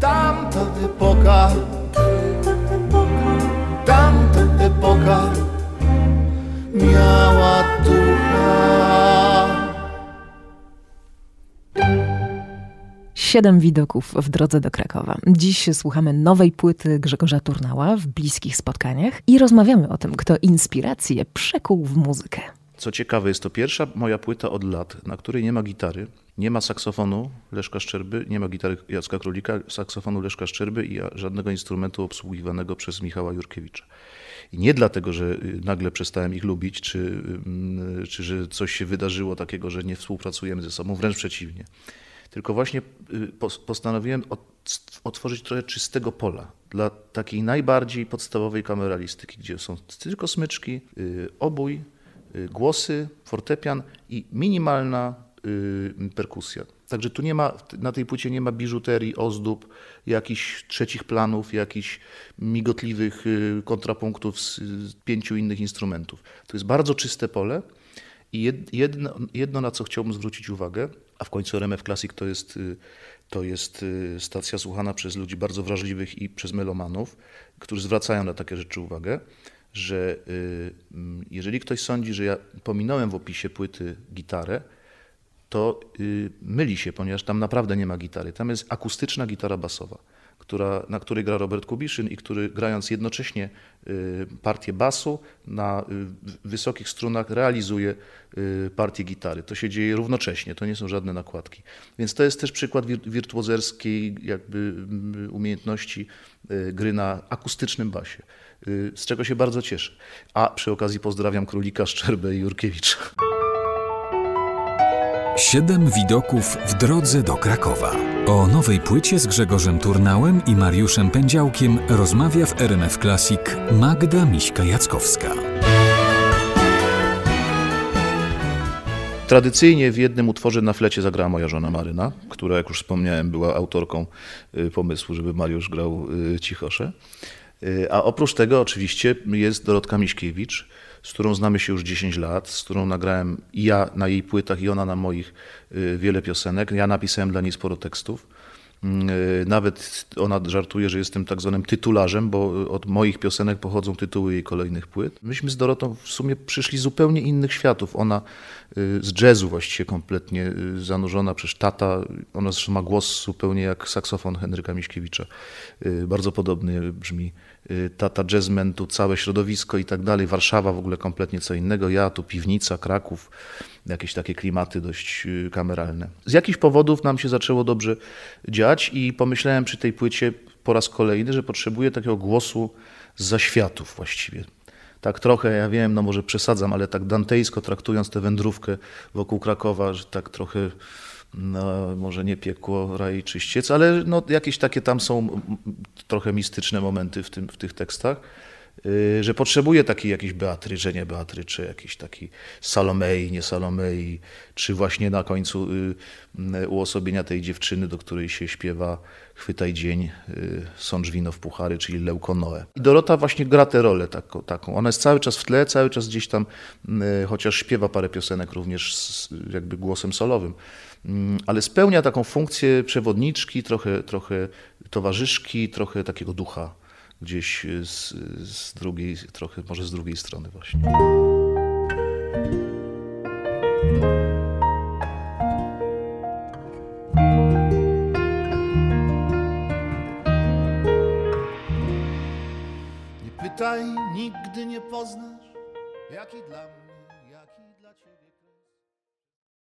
Tamta epoka, tamta epoka miała ducha. Siedem widoków w drodze do Krakowa. Dziś słuchamy nowej płyty Grzegorza Turnała w bliskich spotkaniach i rozmawiamy o tym, kto inspirację przekuł w muzykę. Co ciekawe, jest to pierwsza moja płyta od lat, na której nie ma gitary, nie ma saksofonu Leszka Szczerby, nie ma gitary Jacka Królika, saksofonu Leszka Szczerby i żadnego instrumentu obsługiwanego przez Michała Jurkiewicza. I nie dlatego, że y, nagle przestałem ich lubić, czy, y, czy że coś się wydarzyło takiego, że nie współpracujemy ze sobą, wręcz przeciwnie. Tylko właśnie y, postanowiłem otworzyć trochę czystego pola dla takiej najbardziej podstawowej kameralistyki, gdzie są tylko smyczki, obój, głosy, fortepian i minimalna perkusja. Także tu nie ma, na tej płycie nie ma biżuterii, ozdób, jakichś trzecich planów, jakichś migotliwych y, kontrapunktów z, z pięciu innych instrumentów. To jest bardzo czyste pole i jedno, jedno, na co chciałbym zwrócić uwagę, a w końcu RMF Classic to jest, y, to jest stacja słuchana przez ludzi bardzo wrażliwych i przez melomanów, którzy zwracają na takie rzeczy uwagę, że jeżeli ktoś sądzi, że ja pominąłem w opisie płyty gitarę, to y, myli się, ponieważ tam naprawdę nie ma gitary. Tam jest akustyczna gitara basowa, która, na której gra Robert Kubiszyn i który grając jednocześnie y, partię basu na y, wysokich strunach realizuje partię gitary. To się dzieje równocześnie, to nie są żadne nakładki. Więc to jest też przykład wirtuozerskiej jakby umiejętności gry na akustycznym basie, z czego się bardzo cieszę. A przy okazji pozdrawiam Królika, Szczerbę i Jurkiewicza. Siedem widoków w drodze do Krakowa. O nowej płycie z Grzegorzem Turnałem i Mariuszem Pędziałkiem rozmawia w RMF Classic Magda Miśka-Jackowska. Tradycyjnie w jednym utworze na flecie zagrała moja żona Maryna, która, jak już wspomniałem, była autorką y, pomysłu, żeby Mariusz grał y, cichosze. A oprócz tego oczywiście jest Dorotka Miśkiewicz, z którą znamy się już 10 lat, z którą nagrałem ja na jej płytach, i ona na moich y, wiele piosenek. Ja napisałem dla niej sporo tekstów. Mm, y, nawet ona żartuje, że jestem tak zwanym tytularzem, bo od moich piosenek pochodzą tytuły jej kolejnych płyt. Myśmy z Dorotą w sumie przyszli z zupełnie innych światów. Ona y, z jazzu właściwie kompletnie zanurzona, przez tata, ona zresztą ma głos zupełnie jak saksofon Henryka Miśkiewicza. Bardzo podobny brzmi Y, tata jazzman, tu całe środowisko i tak dalej. Warszawa w ogóle kompletnie co innego. Ja tu piwnica, Kraków, jakieś takie klimaty dość y, kameralne. Z jakichś powodów nam się zaczęło dobrze dziać i pomyślałem przy tej płycie po raz kolejny, że potrzebuję takiego głosu z zaświatów właściwie. Tak trochę, ja wiem, no może przesadzam, ale tak dantejsko traktując tę wędrówkę wokół Krakowa, że tak trochę no, może nie piekło, raj czyściec, ale no, jakieś takie tam są trochę mistyczne momenty w, tym, w tych tekstach, że potrzebuje takiej jakiejś Beatry, nie Beatrycze, jakiś taki Salomei, nie Salomei, czy właśnie na końcu y, uosobienia tej dziewczyny, do której się śpiewa Chwytaj dzień, y, sącz wino w puchary, czyli Leukonoe. I Dorota właśnie gra tę rolę taką, taką. Ona jest cały czas w tle, cały czas gdzieś tam, chociaż śpiewa parę piosenek również z jakby głosem solowym, Mm, ale spełnia taką funkcję przewodniczki, trochę, trochę towarzyszki, trochę takiego ducha gdzieś z, z drugiej, trochę może z drugiej strony właśnie. Nie pytaj, nigdy nie poznasz, jaki dla mnie